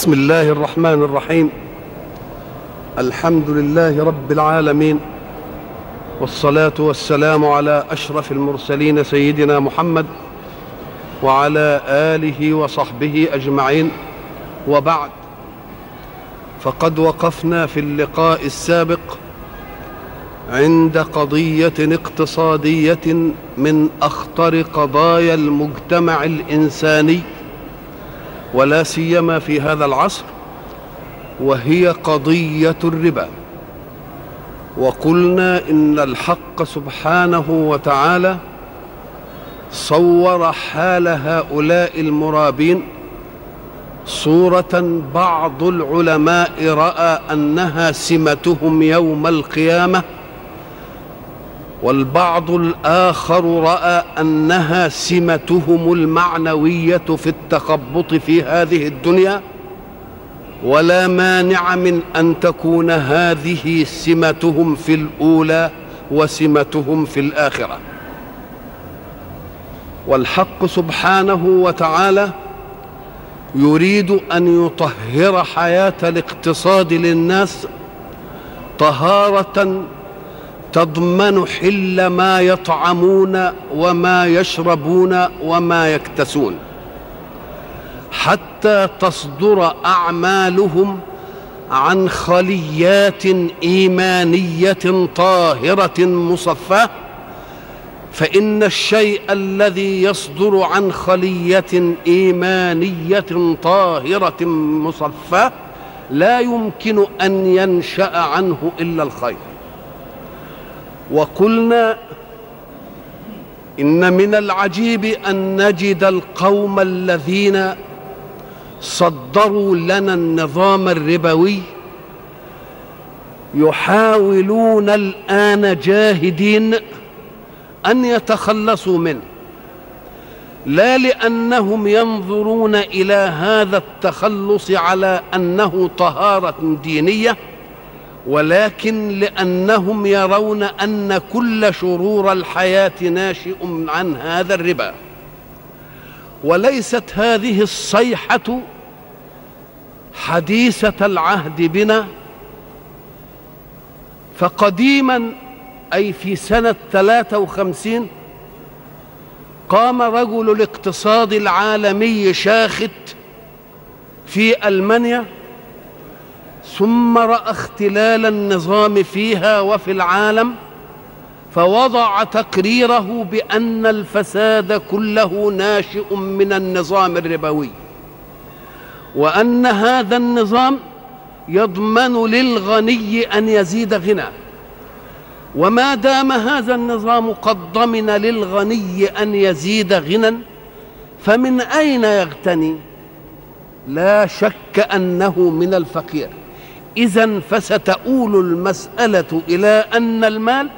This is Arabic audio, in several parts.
بسم الله الرحمن الرحيم. الحمد لله رب العالمين. والصلاة والسلام على أشرف المرسلين سيدنا محمد وعلى آله وصحبه أجمعين. وبعد. فقد وقفنا في اللقاء السابق عند قضية اقتصادية من أخطر قضايا المجتمع الإنساني. ولا سيما في هذا العصر وهي قضية الربا. وقلنا إن الحق سبحانه وتعالى صور حال هؤلاء المرابين صورة بعض العلماء رأى أنها سمتهم يوم القيامة والبعض الآخر رأى أنها سمتهم المعنوية في التخبط في هذه الدنيا ولا مانع من أن تكون هذه سمتهم في الأولى وسمتهم في الآخرة. والحق سبحانه وتعالى يريد أن يطهر حياة الاقتصاد للناس طهارة تضمن حل ما يطعمون وما يشربون وما يكتسون. حتى تصدر أعمالهم عن خليات إيمانية طاهرة مصفاة فإن الشيء الذي يصدر عن خلية إيمانية طاهرة مصفاة لا يمكن أن ينشأ عنه إلا الخير. وقلنا إن من العجيب أن نجد القوم الذين صدروا لنا النظام الربوي يحاولون الآن جاهدين أن يتخلصوا منه. لا لأنهم ينظرون إلى هذا التخلص على أنه طهارة دينية ولكن لأنهم يرون أن كل شرور الحياة ناشئ عن هذا الربا. وليست هذه الصيحة حديثة العهد بنا. فقديما أي في ثلاثة وخمسين قام رجل الاقتصاد العالمي شاخت في ألمانيا ثم رأى اختلال النظام فيها وفي العالم فوضع تقريره بأن الفساد كله ناشئ من النظام الربوي وأن هذا النظام يضمن للغني أن يزيد غنى. وما دام هذا النظام قد ضمن للغني أن يزيد غنى فمن أين يغتني؟ لا شك أنه من الفقير. إذا فستؤول المسألة إلى أن المال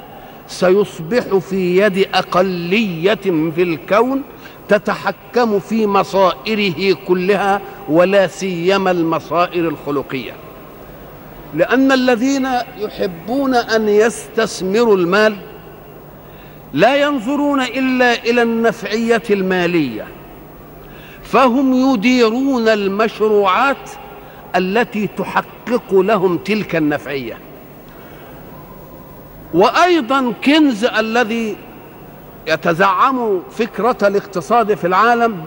سيصبح في يد أقلية في الكون تتحكم في مصائره كلها ولا سيما المصائر الخلقية. لأن الذين يحبون أن يستثمروا المال لا ينظرون إلا إلى النفعية المالية فهم يديرون المشروعات التي تحقق لهم تلك النفعية. وأيضا كنز الذي يتزعم فكرة الاقتصاد في العالم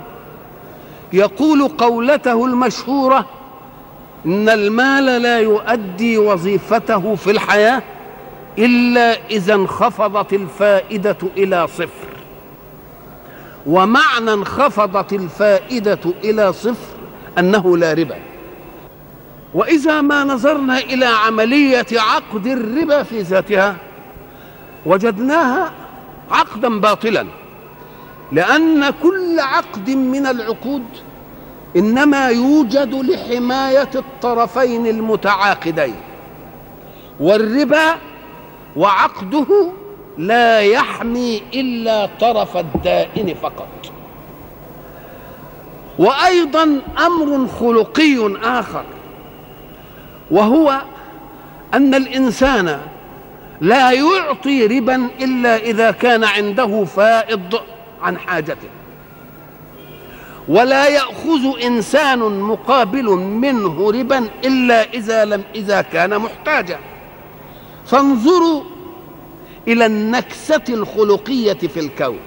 يقول قولته المشهورة إن المال لا يؤدي وظيفته في الحياة إلا إذا انخفضت الفائدة إلى صفر. ومعنى انخفضت الفائدة إلى صفر أنه لا ربا. وإذا ما نظرنا إلى عملية عقد الربا في ذاتها وجدناها عقدا باطلا لأن كل عقد من العقود إنما يوجد لحماية الطرفين المتعاقدين والربا وعقده لا يحمي إلا طرف الدائن فقط. وأيضا أمر خلقي آخر وهو أن الإنسان لا يعطي ربا إلا إذا كان عنده فائض عن حاجته. ولا يأخذ إنسان مقابل منه ربا إلا إذا لم إذا كان محتاجا. فانظروا إلى النكسة الخلقية في الكون.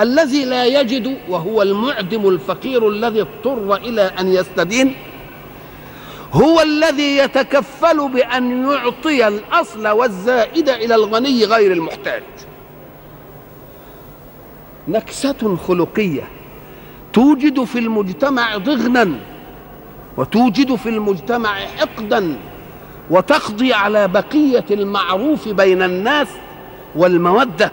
الذي لا يجد وهو المعدم الفقير الذي اضطر إلى أن يستدين هو الذي يتكفل بأن يعطي الأصل والزائد إلى الغني غير المحتاج. نكسة خلقية توجد في المجتمع ضغنا وتوجد في المجتمع حقدا وتقضي على بقية المعروف بين الناس والمودة.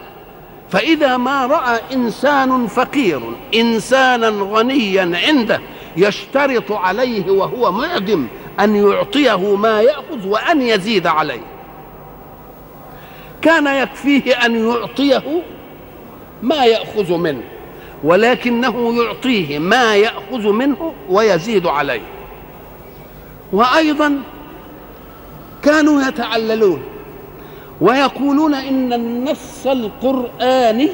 فإذا ما رأى إنسان فقير إنسانا غنيا عنده يشترط عليه وهو معدم أن يعطيه ما يأخذ وأن يزيد عليه. كان يكفيه أن يعطيه ما يأخذ منه ولكنه يعطيه ما يأخذ منه ويزيد عليه. وأيضا كانوا يتعللون ويقولون إن النص القرآني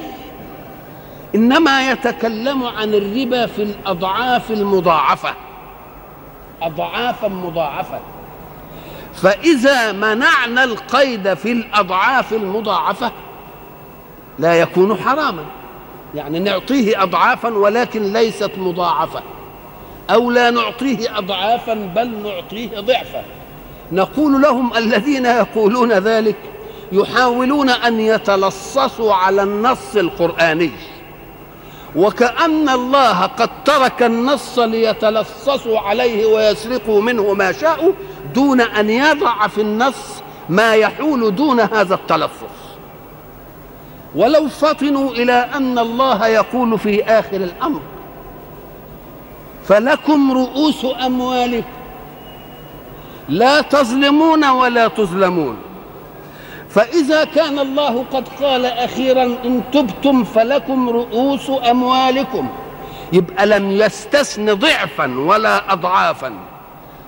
إنما يتكلم عن الربا في الأضعاف المضاعفة. أضعافا مضاعفة فإذا منعنا القيد في الأضعاف المضاعفة لا يكون حراما. يعني نعطيه أضعافا ولكن ليست مضاعفة. أو لا نعطيه أضعافا بل نعطيه ضعفا. نقول لهم الذين يقولون ذلك يحاولون أن يتلصصوا على النص القرآني. وكأن الله قد ترك النص ليتلصصوا عليه ويسرقوا منه ما شاءوا دون أن يضع في النص ما يحول دون هذا التلصص. ولو فطنوا إلى أن الله يقول في آخر الأمر فلكم رؤوس أموالكم. لا تظلمون ولا تظلمون. فإذا كان الله قد قال أخيرا إن تبتم فلكم رؤوس أموالكم. يبقى لم يستثن ضعفا ولا أضعافا.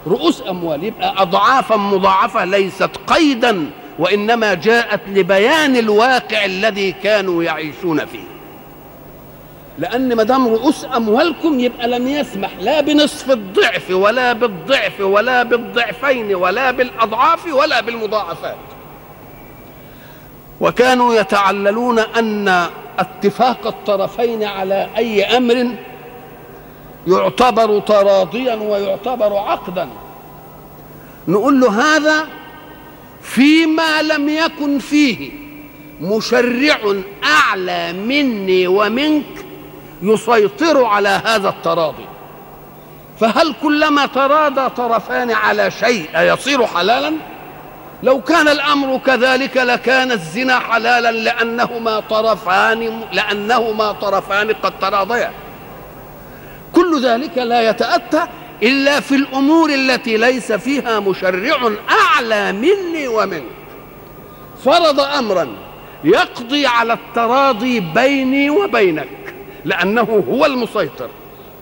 رؤوس أموال يبقى أضعافا مضاعفة ليست قيدا وإنما جاءت لبيان الواقع الذي كانوا يعيشون فيه. لأن ما دام رؤوس أموالكم يبقى لم يسمح لا بنصف الضعف ولا بالضعف ولا بالضعفين ولا بالأضعاف ولا بالمضاعفات. وكانوا يتعللون أن اتفاق الطرفين على أي أمر يعتبر تراضيا ويعتبر عقدا. نقول له هذا فيما لم يكن فيه مشرع أعلى مني ومنك يسيطر على هذا التراضي. فهل كلما تراضى طرفان على شيء يصير حلالا؟ لو كان الأمر كذلك لكان الزنا حلالا لأنهما طرفان لأنهما طرفان قد تراضيا. كل ذلك لا يتأتى إلا في الأمور التي ليس فيها مشرع أعلى مني ومنك. فرض أمرا يقضي على التراضي بيني وبينك لأنه هو المسيطر.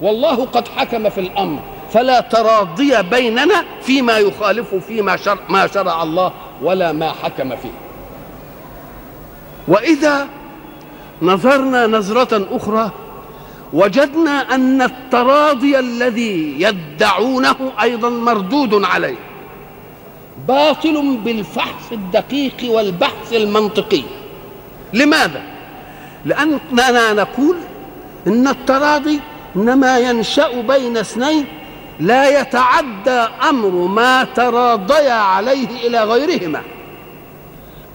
والله قد حكم في الأمر فلا تراضي بيننا فيما يخالف فيما شرع ما شرع الله ولا ما حكم فيه. وإذا نظرنا نظرة أخرى وجدنا أن التراضي الذي يدعونه أيضا مردود عليه باطل بالفحص الدقيق والبحث المنطقي. لماذا؟ لاننا نقول إن التراضي إنما ينشأ بين اثنين لا يتعدى أمر ما تراضيا عليه إلى غيرهما.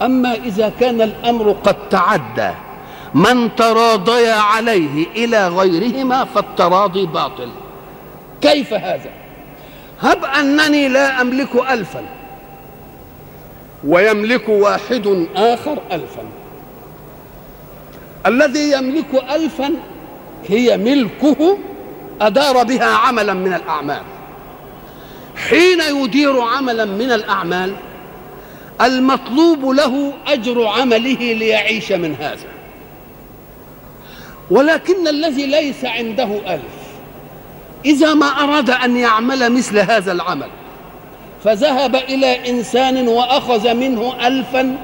أما إذا كان الأمر قد تعدى من تراضيا عليه إلى غيرهما فالتراضي باطل. كيف هذا؟ هب أنني لا أملك الفا ويملك واحد آخر الفا. الذي يملك الفا هي ملكه أدار بها عملا من الأعمال. حين يدير عملا من الأعمال المطلوب له أجر عمله ليعيش من هذا. ولكن الذي ليس عنده ألف إذا ما أراد أن يعمل مثل هذا العمل فذهب إلى إنسان وأخذ منه ألفا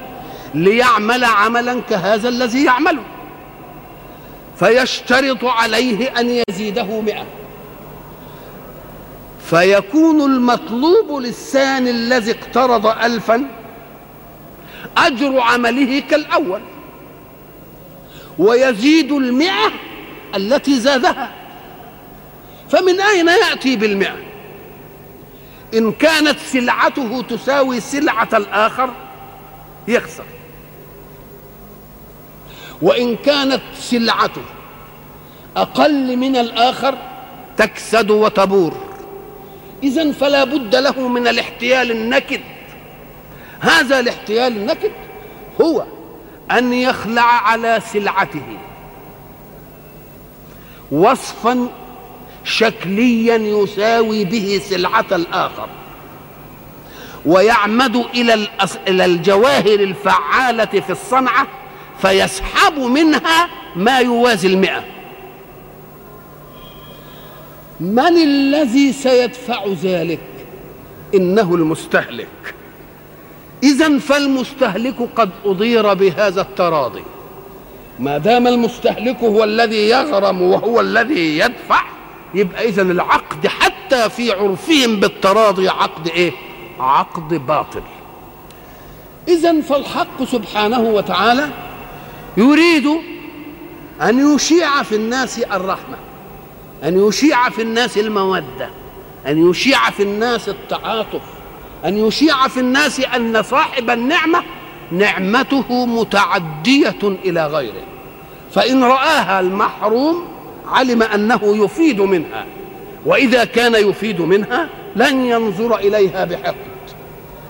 ليعمل عملا كهذا الذي يعمله. فيشترط عليه أن يزيده مئة. فيكون المطلوب للثاني الذي اقترض ألفا أجر عمله كالأول ويزيد المئة التي زادها. فمن أين يأتي بالمئة؟ إن كانت سلعته تساوي سلعة الآخر يخسر. وإن كانت سلعته أقل من الآخر تكسد وتبور. إذا فلا بد له من الاحتيال النكد. هذا الاحتيال النكد هو أن يخلع على سلعته وصفا شكليا يساوي به سلعة الآخر ويعمد إلى الجواهر الفعالة في الصنعة فيسحب منها ما يوازي المئة. من الذي سيدفع ذلك؟ إنه المستهلك. إذا فالمستهلك قد أضير بهذا التراضي. ما دام المستهلك هو الذي يغرم وهو الذي يدفع يبقى إذا العقد حتى في عرفهم بالتراضي عقد إيه؟ عقد باطل. إذا فالحق سبحانه وتعالى يريد أن يشيع في الناس الرحمة أن يشيع في الناس المودة أن يشيع في الناس التعاطف أن يشيع في الناس أن صاحب النعمة نعمته متعدية إلى غيره. فإن رآها المحروم علم أنه يفيد منها وإذا كان يفيد منها لن ينظر إليها بحقد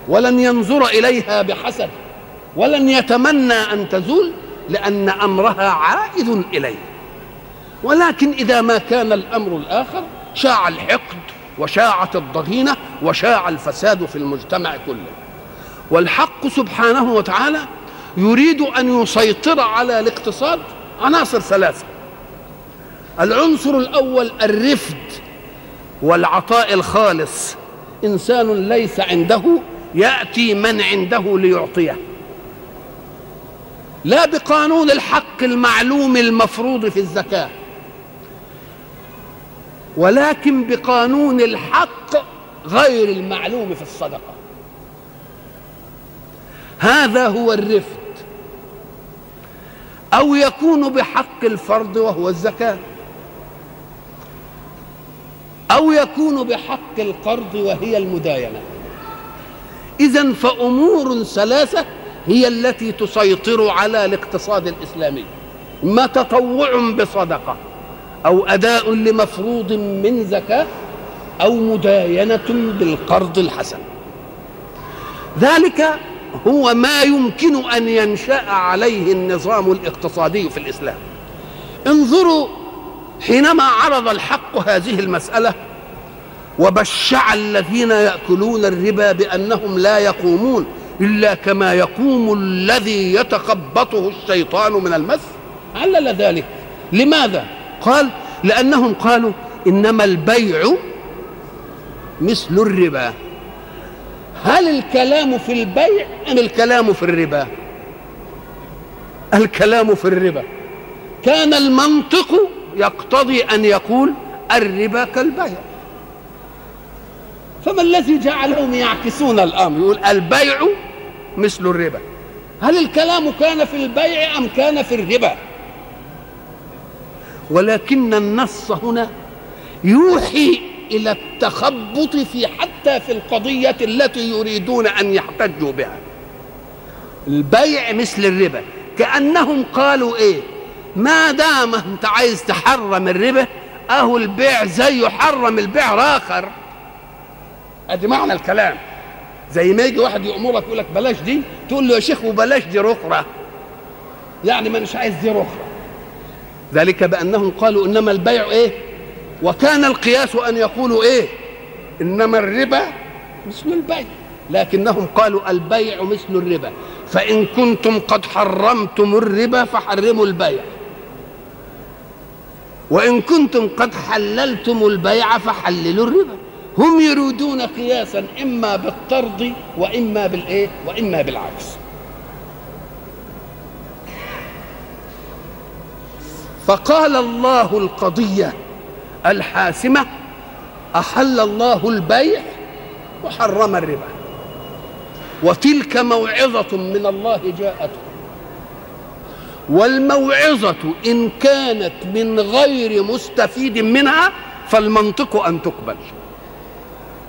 ولن ينظر إليها بحسد ولن يتمنى أن تزول لأن أمرها عائد إليه. ولكن إذا ما كان الأمر الآخر شاع الحقد وشاعت الضغينة وشاع الفساد في المجتمع كله. والحق سبحانه وتعالى يريد أن يسيطر على الاقتصاد عناصر ثلاثة. العنصر الأول الرفد والعطاء الخالص. إنسان ليس عنده يأتي من عنده ليعطيه. لا بقانون الحق المعلوم المفروض في الزكاة. ولكن بقانون الحق غير المعلوم في الصدقة. هذا هو الرفد أو يكون بحق الفرض وهو الزكاة. أو يكون بحق القرض وهي المداينة. اذا فأمور ثلاثة هي التي تسيطر على الاقتصاد الإسلامي. ما تطوع بصدقة أو أداء لمفروض من زكاة أو مداينة بالقرض الحسن. ذلك هو ما يمكن أن ينشأ عليه النظام الاقتصادي في الإسلام. انظروا حينما عرض الحق هذه المسألة وبشع الذين يأكلون الربا بأنهم لا يقومون إلا كما يقوم الذي يتخبطه الشيطان من المس. علل ذلك. لماذا؟ قال لأنهم قالوا إنما البيع مثل الربا. هل الكلام في البيع أم الكلام في الربا؟ الكلام في الربا. كان المنطق يقتضي أن يقول الربا كالبيع. فما الذي جعلهم يعكسون الأمر؟ يقول البيع مثل الربا. هل الكلام كان في البيع أم كان في الربا؟ ولكن النص هنا يوحي إلى التخبط في حتى في القضية التي يريدون أن يحتجوا بها. البيع مثل الربا. كأنهم قالوا إيه؟ ما دام أنت عايز تحرم الربا أهو البيع زي يحرم البيع اخر ادي معنى الكلام. زي ما يجي واحد يأمرك يقول لك بلاش دي تقول له يا شيخ وبلاش دي رخره يعني ما مش عايز دي رخره ذلك بأنهم قالوا إنما البيع إيه؟ وكان القياس أن يقولوا إيه؟ إنما الربا مثل البيع. لكنهم قالوا البيع مثل الربا. فإن كنتم قد حرمتم الربا فحرموا البيع. وإن كنتم قد حللتم البيع فحللوا الربا. هم يريدون قياسا إما بالطرد وإما بالإيه؟ وإما بالعكس. فقال الله القضية الحاسمة أحل الله البيع وحرم الربا. وتلك موعظة من الله جاءته. والموعظة إن كانت من غير مستفيد منها فالمنطق أن تقبل.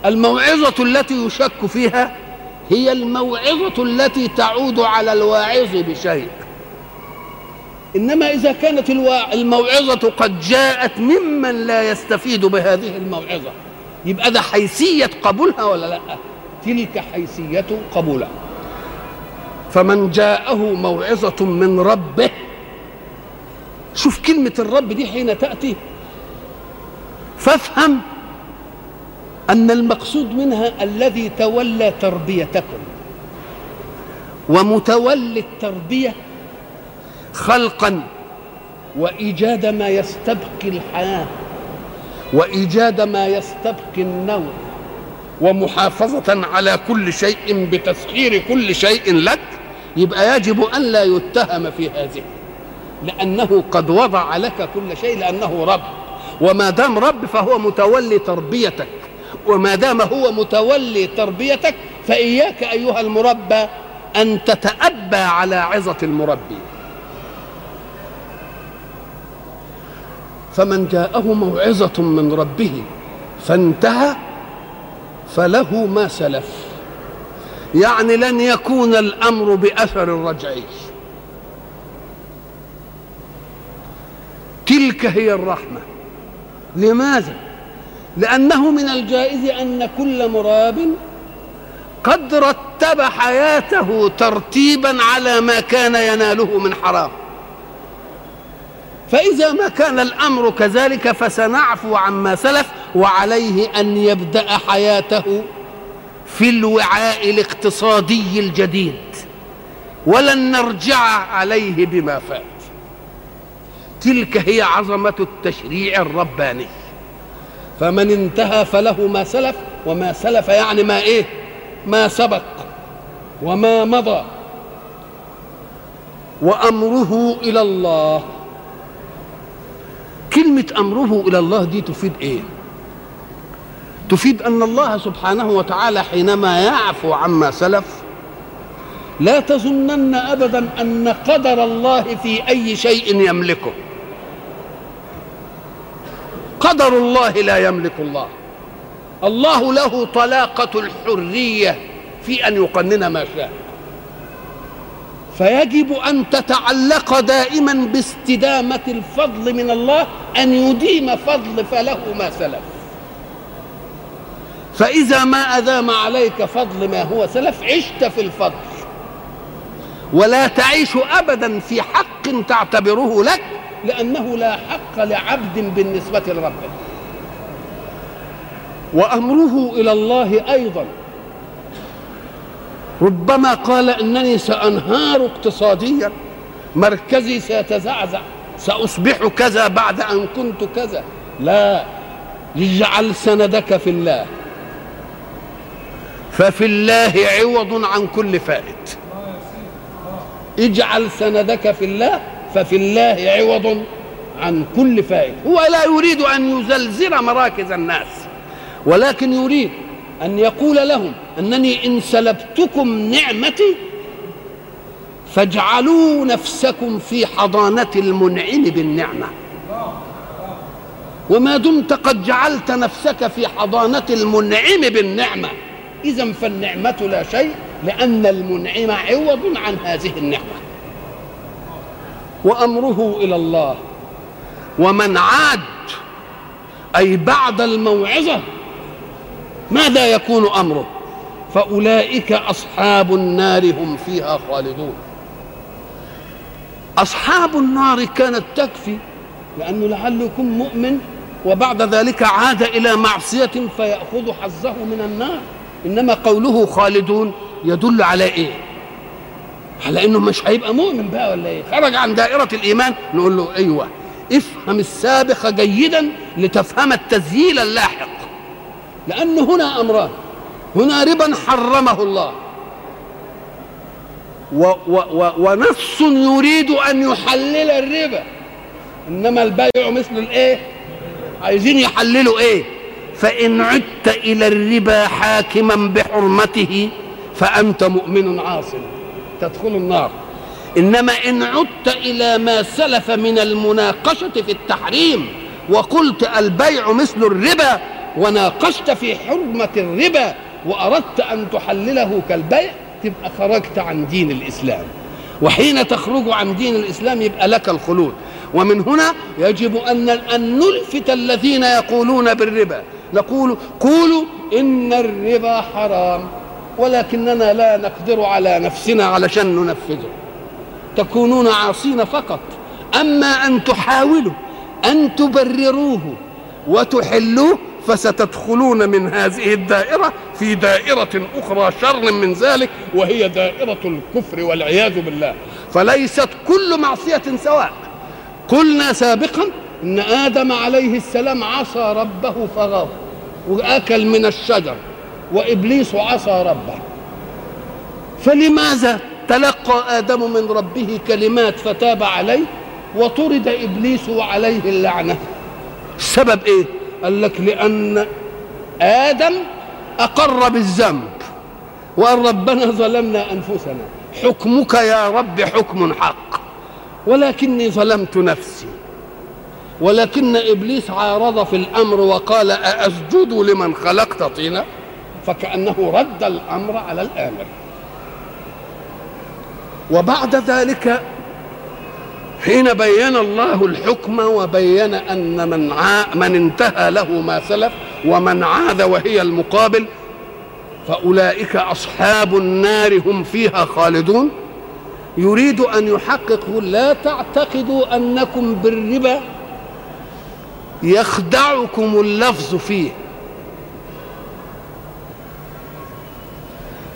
الموعظة التي يشك فيها هي الموعظة التي تعود على الواعظ بشيء. إنما إذا كانت الموعظة قد جاءت ممن لا يستفيد بهذه الموعظة. يبقى ده حيثية قبولها ولا لأ؟ تلك حيثية قبولها. فمن جاءه موعظة من ربه شوف كلمة الرب دي حين تأتي. فافهم أن المقصود منها الذي تولى تربيتكم. ومتولي التربية خلقا وإيجاد ما يستبقي الحياة وإيجاد ما يستبقي النوم ومحافظة على كل شيء بتسخير كل شيء لك. يبقى يجب أن لا يتهم في هذه لأنه قد وضع لك كل شيء لأنه رب. وما دام رب فهو متولي تربيتك. وما دام هو متولي تربيتك فإياك أيها المربى أن تتأبى على عظة المربي. فمن جاءه موعظة من ربه فانتهى فله ما سلف. يعني لن يكون الأمر بأثر الرجعي تلك هي الرحمة. لماذا؟ لأنه من الجائز أن كل مراب قد رتب حياته ترتيبا على ما كان يناله من حرام. فإذا ما كان الأمر كذلك فسنعفو عما سلف وعليه أن يبدأ حياته في الوعاء الاقتصادي الجديد ولن نرجع عليه بما فات. تلك هي عظمة التشريع الرباني. فمن انتهى فله ما سلف وما سلف يعني ما إيه؟ ما سبق وما مضى. وأمره إلى الله. كلمة أمره إلى الله دي تفيد إيه؟ تفيد أن الله سبحانه وتعالى حينما يعفو عما سلف لا تظنن ابدا أن قدر الله في أي شيء يملكه. قدر الله لا يملك الله. الله له طلاقة الحرية في أن يقنن ما شاء. فيجب أن تتعلق دائما باستدامة الفضل من الله أن يديم فضل فله ما سلف. فإذا ما أدام عليك فضل ما هو سلف عشت في الفضل. ولا تعيش أبدا في حق تعتبره لك لأنه لا حق لعبد بالنسبة لربه. وأمره إلى الله أيضا. ربما قال إنني سأنهار اقتصاديا. مركزي سيتزعزع. سأصبح كذا بعد أن كنت كذا. لا اجعل سندك في الله. ففي الله عوض عن كل فائت. اجعل سندك في الله. ففي الله عوض عن كل فائد. هو لا يريد أن يزلزل مراكز الناس ولكن يريد أن يقول لهم أنني إن سلبتكم نعمتي فاجعلوا نفسكم في حضانة المنعم بالنعمة. وما دمت قد جعلت نفسك في حضانة المنعم بالنعمة. إذا فالنعمة لا شيء لأن المنعم عوض عن هذه النعمة. وأمره إلى الله. ومن عاد أي بعد الموعظة ماذا يكون أمره؟ فأولئك أصحاب النار هم فيها خالدون. أصحاب النار كانت تكفي لأنه لعله يكون مؤمن وبعد ذلك عاد إلى معصية فيأخذ حظه من النار. إنما قوله خالدون يدل على إيه؟ على إنه مش هيبقى مؤمن بقى ولا إيه؟ خرج عن دائرة الإيمان نقول له أيوه افهم السابق جيدا لتفهم التسجيل اللاحق. لأن هنا أمران هنا ربا حرمه الله. و و و ونص يريد أن يحلل الربا. إنما البيع مثل الإيه؟ عايزين يحللوا إيه؟ فإن عدت إلى الربا حاكما بحرمته فأنت مؤمن عاصم. تدخل النار. إنما إن عدت إلى ما سلف من المناقشة في التحريم وقلت البيع مثل الربا وناقشت في حرمة الربا وأردت أن تحلله كالبيع تبقى خرجت عن دين الإسلام. وحين تخرج عن دين الإسلام يبقى لك الخلود. ومن هنا يجب أن أن نلفت الذين يقولون بالربا. نقول قولوا إن الربا حرام. ولكننا لا نقدر على نفسنا علشان ننفذه. تكونون عاصين فقط. أما أن تحاولوا أن تبرروه وتحلوه فستدخلون من هذه الدائرة في دائرة أخرى شر من ذلك وهي دائرة الكفر والعياذ بالله. فليست كل معصية سواء. قلنا سابقا إن آدم عليه السلام عصى ربه فغضب وأكل من الشجر. وإبليس عصى ربه. فلماذا تلقى آدم من ربه كلمات فتاب عليه وطرد إبليس وعليه اللعنة؟ السبب إيه؟ قال لك لأن آدم أقر بالذنب وقال ربنا ظلمنا أنفسنا. حكمك يا رب حكم حق ولكني ظلمت نفسي. ولكن إبليس عارض في الأمر وقال أأسجد لمن خلقت طينا؟ فكأنه رد الأمر على الآمر. وبعد ذلك حين بين الله الحكم وبين أن من ع... من انتهى له ما سلف ومن عاد وهي المقابل فأولئك أصحاب النار هم فيها خالدون. يريد أن يحقق لا تعتقدوا أنكم بالربا يخدعكم اللفظ فيه.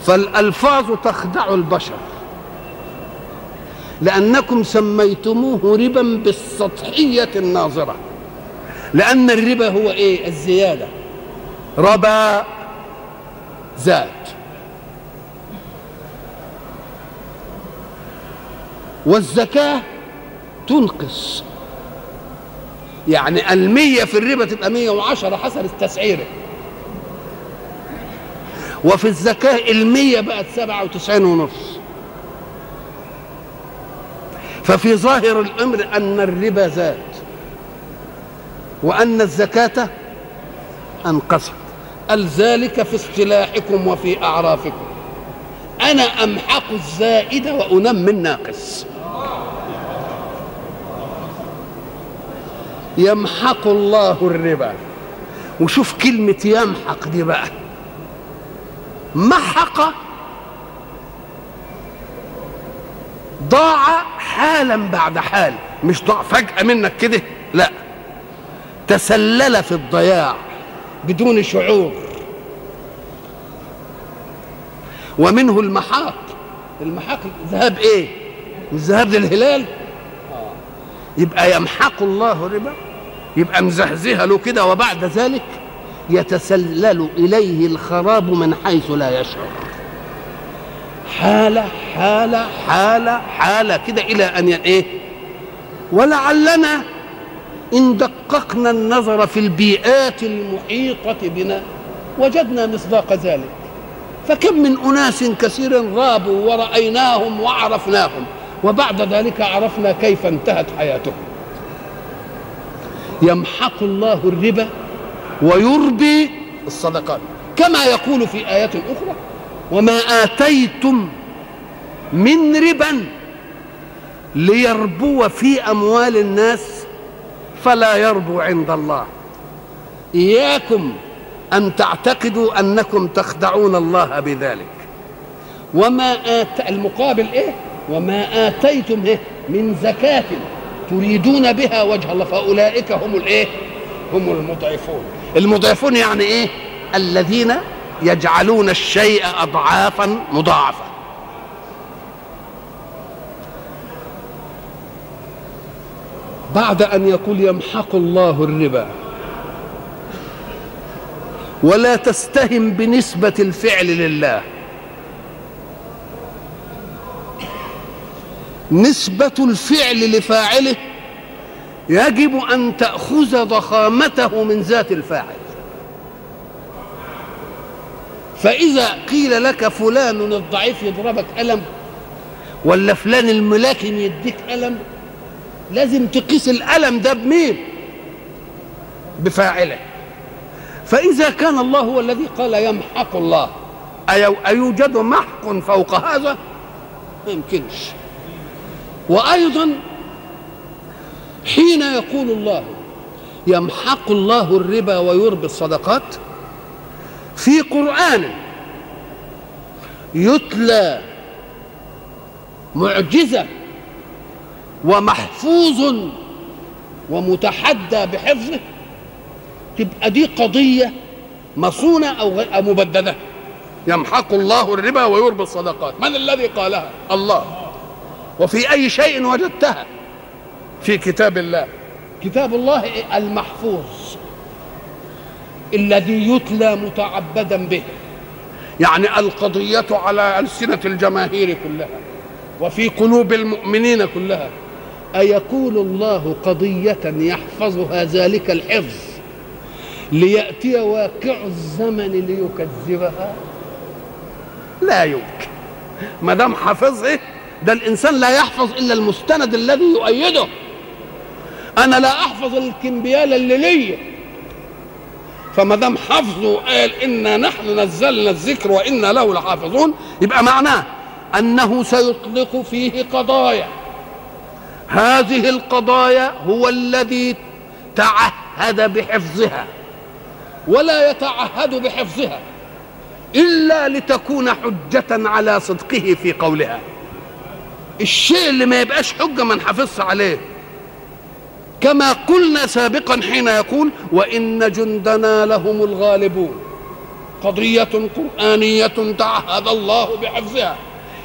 فالألفاظ تخدع البشر. لأنكم سميتموه ربا بالسطحية الناظرة. لأن الربا هو إيه؟ الزيادة. ربا زاد. والزكاة تنقص. يعني المية في الربا تبقى مية وعشرة حسب التسعيرة وفي الزكاة المية بقت سبعة وتسعين ونص. ففي ظاهر الأمر أن الربا زاد وأن الزكاة أنقصت. قال ذلك في اصطلاحكم وفي أعرافكم. أنا أمحق الزائد وأنمي الناقص. يمحق الله الربا. وشوف كلمة يمحق دي بقى. محق ضاع حالا بعد حال. مش ضاع فجأة منك كده؟ لا. تسلل في الضياع بدون شعور. ومنه المحاق. المحاق ذهاب إيه؟ مش ذهاب للهلال؟ يبقى يمحق الله الربا يبقى مزهزها له كده وبعد ذلك يتسلل إليه الخراب من حيث لا يشعر. حالة حالة حالة حالة كده إلى أن إيه؟ ولعلنا إن دققنا النظر في البيئات المحيطة بنا وجدنا مصداق ذلك. فكم من أناس كثير غابوا ورأيناهم وعرفناهم وبعد ذلك عرفنا كيف انتهت حياتهم. يمحق الله الربا ويربي الصدقات. كما يقول في آيات أخرى وما آتيتم من ربا ليربو في أموال الناس فلا يربو عند الله. إياكم أن تعتقدوا أنكم تخدعون الله بذلك. وما آت المقابل إيه؟ وما آتيتم إيه؟ من زكاة تريدون بها وجه الله فأولئك هم الإيه؟ هم المضعفون. المضعفون يعني إيه؟ الذين يجعلون الشيء أضعافا مضاعفة بعد أن يقول يمحق الله الربا. ولا تستهم بنسبة الفعل لله. نسبة الفعل لفاعله يجب أن تأخذ ضخامته من ذات الفاعل فإذا قيل لك فلان الضعيف يضربك ألم ولا فلان الملاكم يديك ألم لازم تقيس الألم ده بمين؟ بفاعله. فإذا كان الله هو الذي قال يمحق الله أيوجد محق فوق هذا؟ ما يمكنش. وأيضا حين يقول الله يمحق الله الربا ويربي الصدقات في قرآن يتلى معجزة ومحفوظ ومتحدى بحفظه تبقى دي قضية مصونة أو مبددة. يمحق الله الربا ويربي الصدقات. من الذي قالها؟ الله. وفي أي شيء وجدتها؟ في كتاب الله. كتاب الله المحفوظ الذي يتلى متعبدا به. يعني القضية على ألسنة الجماهير كلها وفي قلوب المؤمنين كلها. أيقول الله قضية يحفظها ذلك الحفظ ليأتي واقع الزمن ليكذبها؟ لا يمكن. ما دام حافظه ده الإنسان لا يحفظ إلا المستند الذي يؤيده. أنا لا أحفظ الكمبيال اللي ليا. فما دام حفظه قال إنا نحن نزلنا الذكر وإنا له لحافظون يبقى معناه أنه سيطلق فيه قضايا. هذه القضايا هو الذي تعهد بحفظها ولا يتعهد بحفظها إلا لتكون حجة على صدقه في قولها. الشيء اللي ما يبقاش حجة ما نحافظش عليه. كما قلنا سابقا حين يقول وإن جندنا لهم الغالبون. قضية قرآنية تعهد الله بحفظها.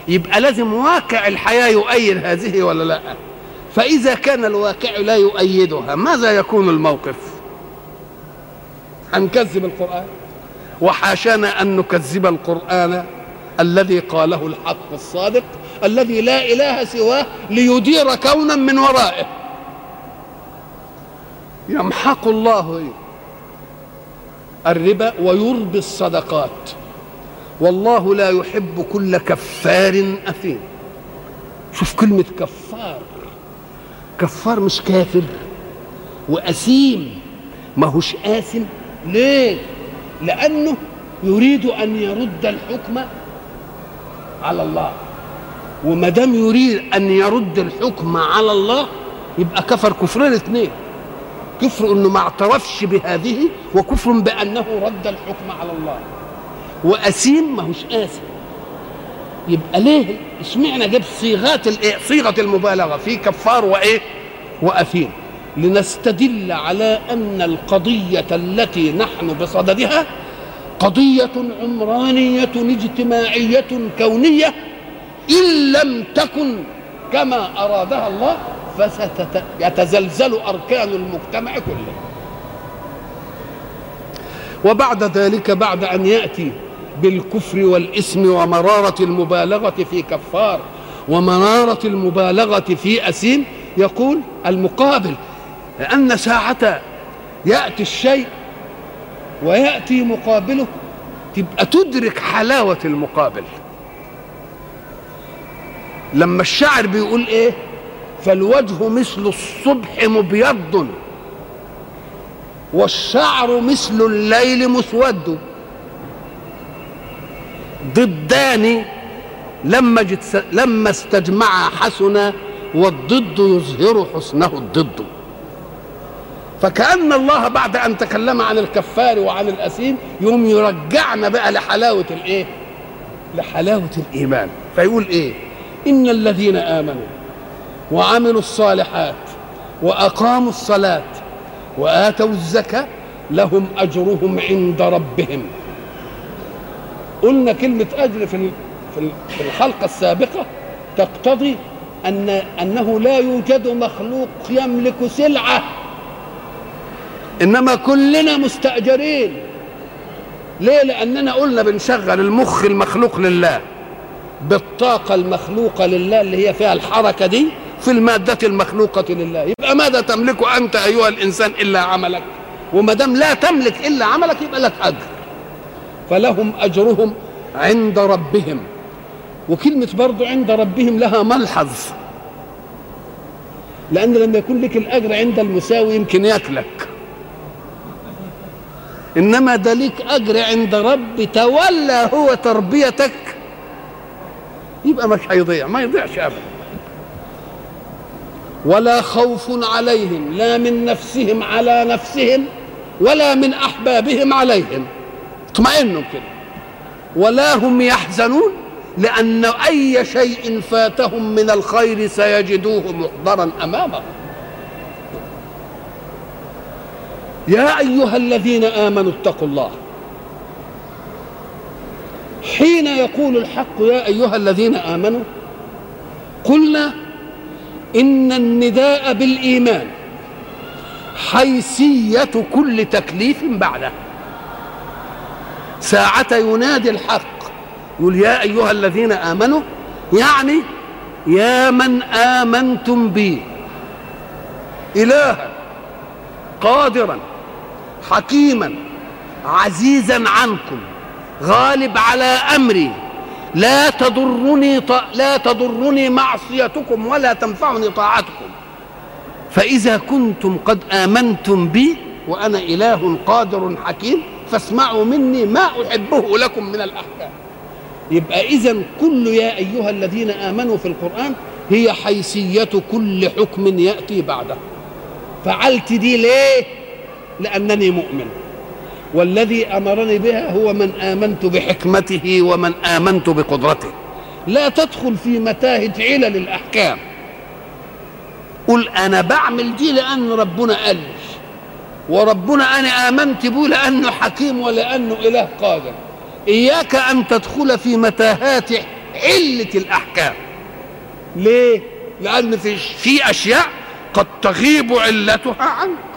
يبقى لازم واقع الحياة يؤيد هذه ولا لا؟ فإذا كان الواقع لا يؤيدها ماذا يكون الموقف؟ هنكذب القرآن. وحاشانا أن نكذب القرآن الذي قاله الحق الصادق الذي لا إله سواه ليدير كونا من ورائه. يمحق الله الربا ويربي الصدقات. والله لا يحب كل كفار أثيم. شوف كلمة كفار. كفار مش كافر وأثيم. ما هوش آثم. ليه؟ لأنه يريد أن يرد الحكم على الله. وما دام يريد أن يرد الحكم على الله يبقى كفر كفرين اثنين. كفر إنه ما اعترفش بهذه وكفر بأنه رد الحكم على الله. واثيم ما هوش اثم يبقى ليه؟ إشمعنى جاب صيغات الايه صيغة المبالغة؟ في كفار وإيه؟ وأثيم. لنستدل على أن القضية التي نحن بصددها قضية عمرانية اجتماعية كونية إن لم تكن كما أرادها الله فسيتزلزل أركان المجتمع كله. وبعد ذلك بعد أن يأتي بالكفر والإثم ومرارة المبالغة في كفار ومرارة المبالغة في اثيم يقول المقابل لأن ساعة يأتي الشيء ويأتي مقابله تبقى تدرك حلاوة المقابل. لما الشاعر بيقول إيه؟ فالوجه مثل الصبح مبيض والشعر مثل الليل مسود ضدان لما لما استجمعا حسنا والضد يظهر حسنه الضد فكأن الله بعد أن تكلم عن الكفار وعن الأثيم يوم يرجعنا بقى لحلاوة الإيه؟ لحلاوة الإيمان فيقول إيه؟ إن الذين آمنوا وعملوا الصالحات وأقاموا الصلاة وآتوا الزكاة لهم أجرهم عند ربهم. قلنا كلمة أجر في في الحلقة السابقة تقتضي أن أنه لا يوجد مخلوق يملك سلعة. إنما كلنا مستأجرين. ليه؟ لأننا قلنا بنشغل المخ المخلوق لله. بالطاقة المخلوقة لله اللي هي فيها الحركة دي في المادة المخلوقة لله. يبقى ماذا تملك أنت أيها الإنسان إلا عملك؟ وما دام لا تملك إلا عملك يبقى لك أجر. فلهم أجرهم عند ربهم. وكلمة برضو عند ربهم لها ملحظ. لأن لما يكون لك الأجر عند المساوي يمكن ياكلك. إنما ده ليك أجر عند رب تولى هو تربيتك. يبقى مش هيضيع ما يضيعش أبدا. ولا خوف عليهم لا من نفسهم على نفسهم ولا من أحبابهم عليهم. اطمئنوا كده. ولا هم يحزنون؟ لأن أي شيء فاتهم من الخير سيجدوه محضرا أمامهم. يا أيها الذين آمنوا اتقوا الله. حين يقول الحق يا أيها الذين آمنوا قلنا إن النداء بالإيمان حيثية كل تكليف بعده. ساعة ينادي الحق يقول يا أيها الذين آمنوا يعني يا من آمنتم بي إلها قادرا حكيما عزيزا عنكم غالب على أمري. لا تضرني ط... لا تضرني معصيتكم ولا تنفعني طاعتكم. فإذا كنتم قد آمنتم بي وأنا إله قادر حكيم فاسمعوا مني ما أحبه لكم من الأحكام. يبقى إذا كل يا أيها الذين آمنوا في القرآن هي حيثية كل حكم يأتي بعده. فعلت دي ليه؟ لأنني مؤمن. والذي أمرني بها هو من آمنت بحكمته ومن آمنت بقدرته. لا تدخل في متاهة علل الأحكام. قل أنا بعمل دي لأن ربنا قال وربنا أنا آمنت به لأنه حكيم ولأنه إله قادر. إياك أن تدخل في متاهات علة الأحكام. ليه؟ لأن في في أشياء قد تغيب علتها عنك.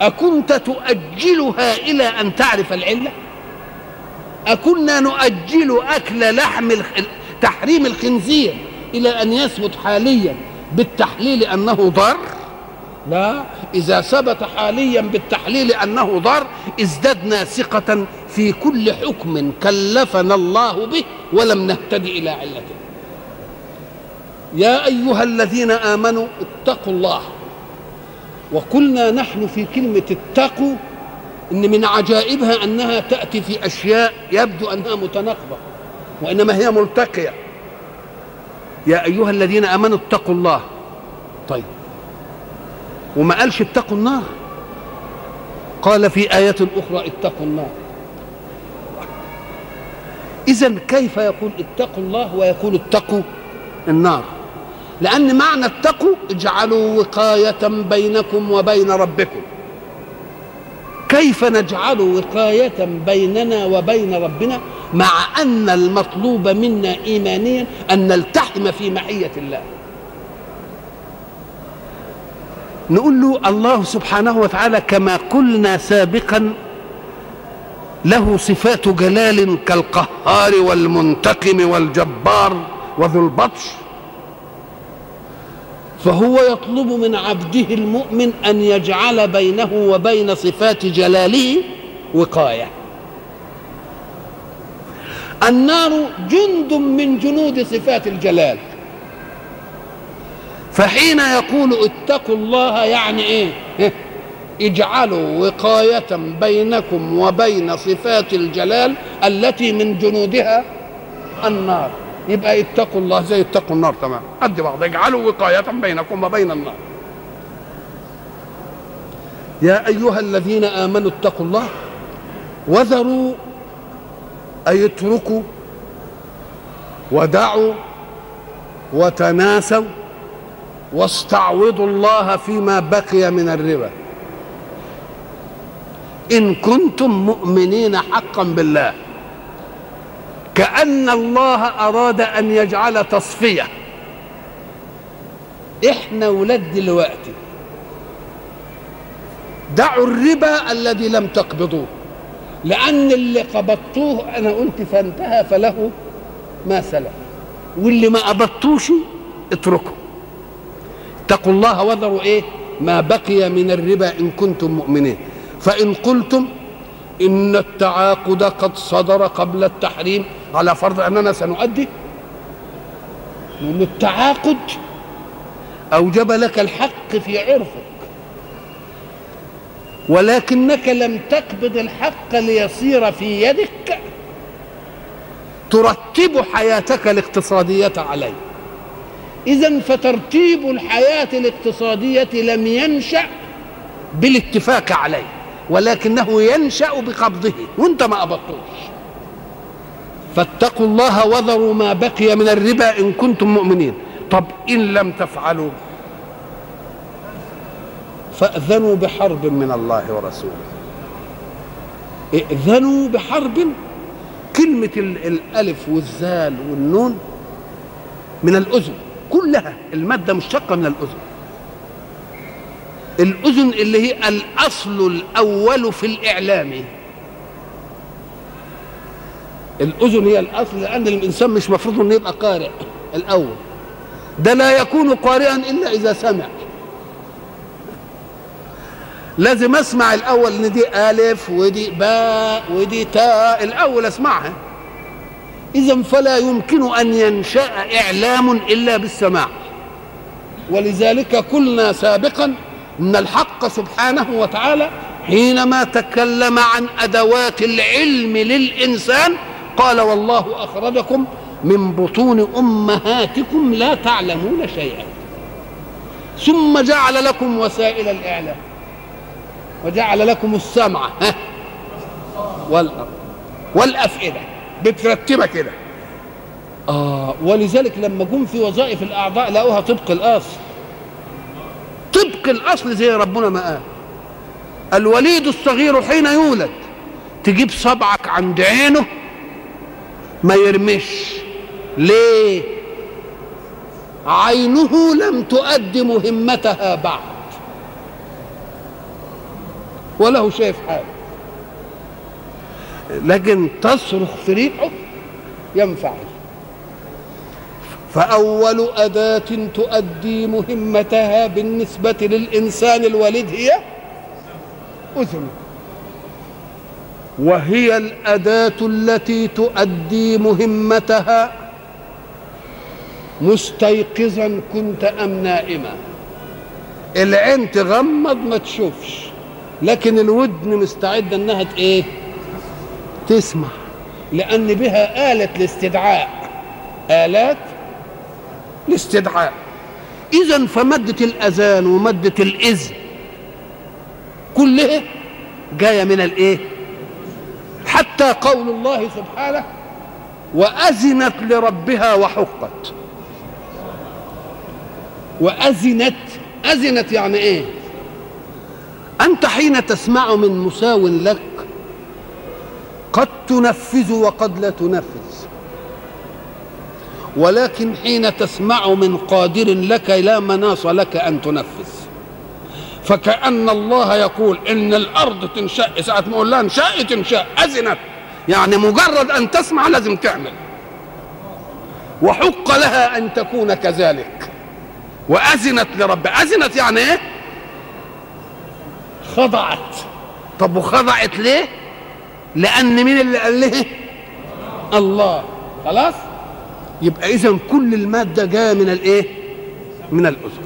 أكنت تؤجلها إلى أن تعرف العلة؟ أكنا نؤجل أكل لحم. تحريم الخنزير إلى أن يثبت حاليا بالتحليل أنه ضار؟ لا إذا ثبت حاليا بالتحليل أنه ضار ازددنا ثقة في كل حكم كلفنا الله به ولم نهتدي إلى علته. يا أيها الذين آمنوا اتقوا الله. وقلنا نحن في كلمة اتقوا إن من عجائبها أنها تأتي في أشياء يبدو أنها متناقضة وإنما هي ملتقية. يا أيها الذين آمنوا اتقوا الله. طيب. وما قالش اتقوا النار؟ قال في آية أخرى اتقوا النار. إذا كيف يقول اتقوا الله ويقول اتقوا النار؟ لأن معنى اتقوا اجعلوا وقاية بينكم وبين ربكم. كيف نجعل وقاية بيننا وبين ربنا مع أن المطلوب منا إيمانيا أن نلتحم في معية الله؟ نقول له الله سبحانه وتعالى كما قلنا سابقا له صفات جلال كالقهار والمنتقم والجبار وذو البطش. فهو يطلب من عبده المؤمن أن يجعل بينه وبين صفات جلاله وقاية. النار جند من جنود صفات الجلال. فحين يقول اتقوا الله يعني إيه؟ اجعلوا وقاية بينكم وبين صفات الجلال التي من جنودها النار. يبقى اتقوا الله زي اتقوا النار تمام. قد بعض اجعلوا وقاية بينكم وبين النار. يا أيها الذين آمنوا اتقوا الله وذروا أي اتركوا ودعوا وتناسوا واستعوضوا الله فيما بقي من الربا. إن كنتم مؤمنين حقا بالله. كأن الله أراد أن يجعل تصفية. إحنا ولاد دلوقتي. دعوا الربا الذي لم تقبضوه. لأن اللي قبضتوه أنا قلت فانتهى فله ما سلف. واللي ما قبضتوش اتركه. اتقوا الله وذروا إيه؟ ما بقي من الربا إن كنتم مؤمنين. فإن قلتم إن التعاقد قد صدر قبل التحريم على فرض أننا سنؤدي لأن التعاقد أوجب لك الحق في عرفك. ولكنك لم تقبض الحق ليصير في يدك ترتب حياتك الاقتصادية عليه اذا فترتيب الحياة الاقتصادية لم ينشأ بالاتفاق عليه ولكنه ينشأ بقبضه وانت ما قبضتوش فاتقوا الله وذروا ما بقي من الربا إن كنتم مؤمنين. طب إن لم تفعلوا فأذنوا بحرب من الله ورسوله. ائذنوا بحرب. كلمة الألف والزال والنون من الأذن كلها المادة مشتقة من الأذن. الأذن اللي هي الأصل الأول في الإعلام. الأذن هي الأصل لأن الإنسان مش مفروض إنه يبقى قارئ الأول. ده لا يكون قارئا إلا إذا سمع. لازم أسمع الأول إن دي ألف ودي باء ودي تاء الأول أسمعها. اذا فلا يمكن أن ينشأ إعلام إلا بالسماع. ولذلك قلنا سابقا إن الحق سبحانه وتعالى حينما تكلم عن أدوات العلم للإنسان قال والله أخرجكم من بطون أمهاتكم لا تعلمون شيئا. ثم جعل لكم وسائل الإعلام. وجعل لكم السمع ها؟ والأرض والأفئدة. بترتبها كده. آه ولذلك لما جم في وظائف الأعضاء لقوها طبق الأصل. طبق الأصل زي ربنا ما قال. الوليد الصغير حين يولد تجيب صبعك عند عينه ما يرمش ليه؟ عينه لم تؤدي مهمتها بعد. وله شايف حاجة. لكن تصرخ في ريحه ينفعل فأول أداة تؤدي مهمتها بالنسبة للإنسان الوليد هي أذنه وهي الأداة التي تؤدي مهمتها مستيقظا كنت أم نائما. العين تغمض ما تشوفش لكن الودن مستعدة إنها إيه؟ تسمع لأن بها آلة الاستدعاء. آلات الاستدعاء. اذا فمادة الأذان ومادة الإذن كلها جاية من الإيه؟ حتى قول الله سبحانه وأذنت لربها وحقت. وأذنت أذنت يعني إيه؟ أنت حين تسمع من مساو لك قد تنفذ وقد لا تنفذ. ولكن حين تسمع من قادر لك لا مناص لك أن تنفذ. فكأن الله يقول إن الأرض تنشأ ساعة ما أقول لها انشأ تنشأ أذنت. يعني مجرد أن تسمع لازم تعمل. وحق لها أن تكون كذلك. وأذنت لرب أذنت يعني إيه؟ خضعت. طب وخضعت ليه؟ لأن مين اللي قال لها؟ الله. خلاص؟ يبقى إذا كل المادة جاية من الإيه؟ من الأذن.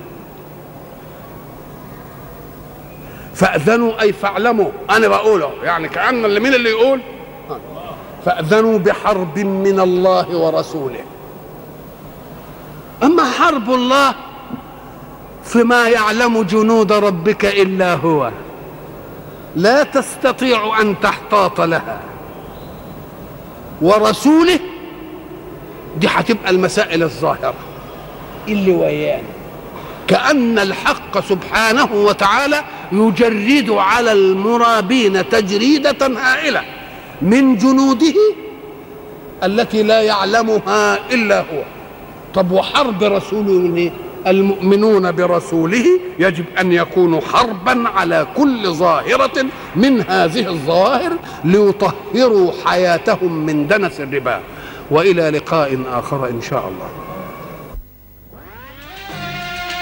فأذنوا أي فاعلموا. أنا بقوله يعني كأن اللي مين اللي يقول؟ فأذنوا بحرب من الله ورسوله. أما حرب الله فما يعلم جنود ربك إلا هو. لا تستطيع أن تحتاط لها. ورسوله دي هتبقى المسائل الظاهرة. إللي ويانا. كأن الحق سبحانه وتعالى يجرد على المرابين تجريدة هائلة من جنوده التي لا يعلمها إلا هو طب وحرب إيه؟ المؤمنون برسوله يجب أن يكونوا حربا على كل ظاهرة من هذه الظواهر ليطهروا حياتهم من دنس الربا وإلى لقاء آخر إن شاء الله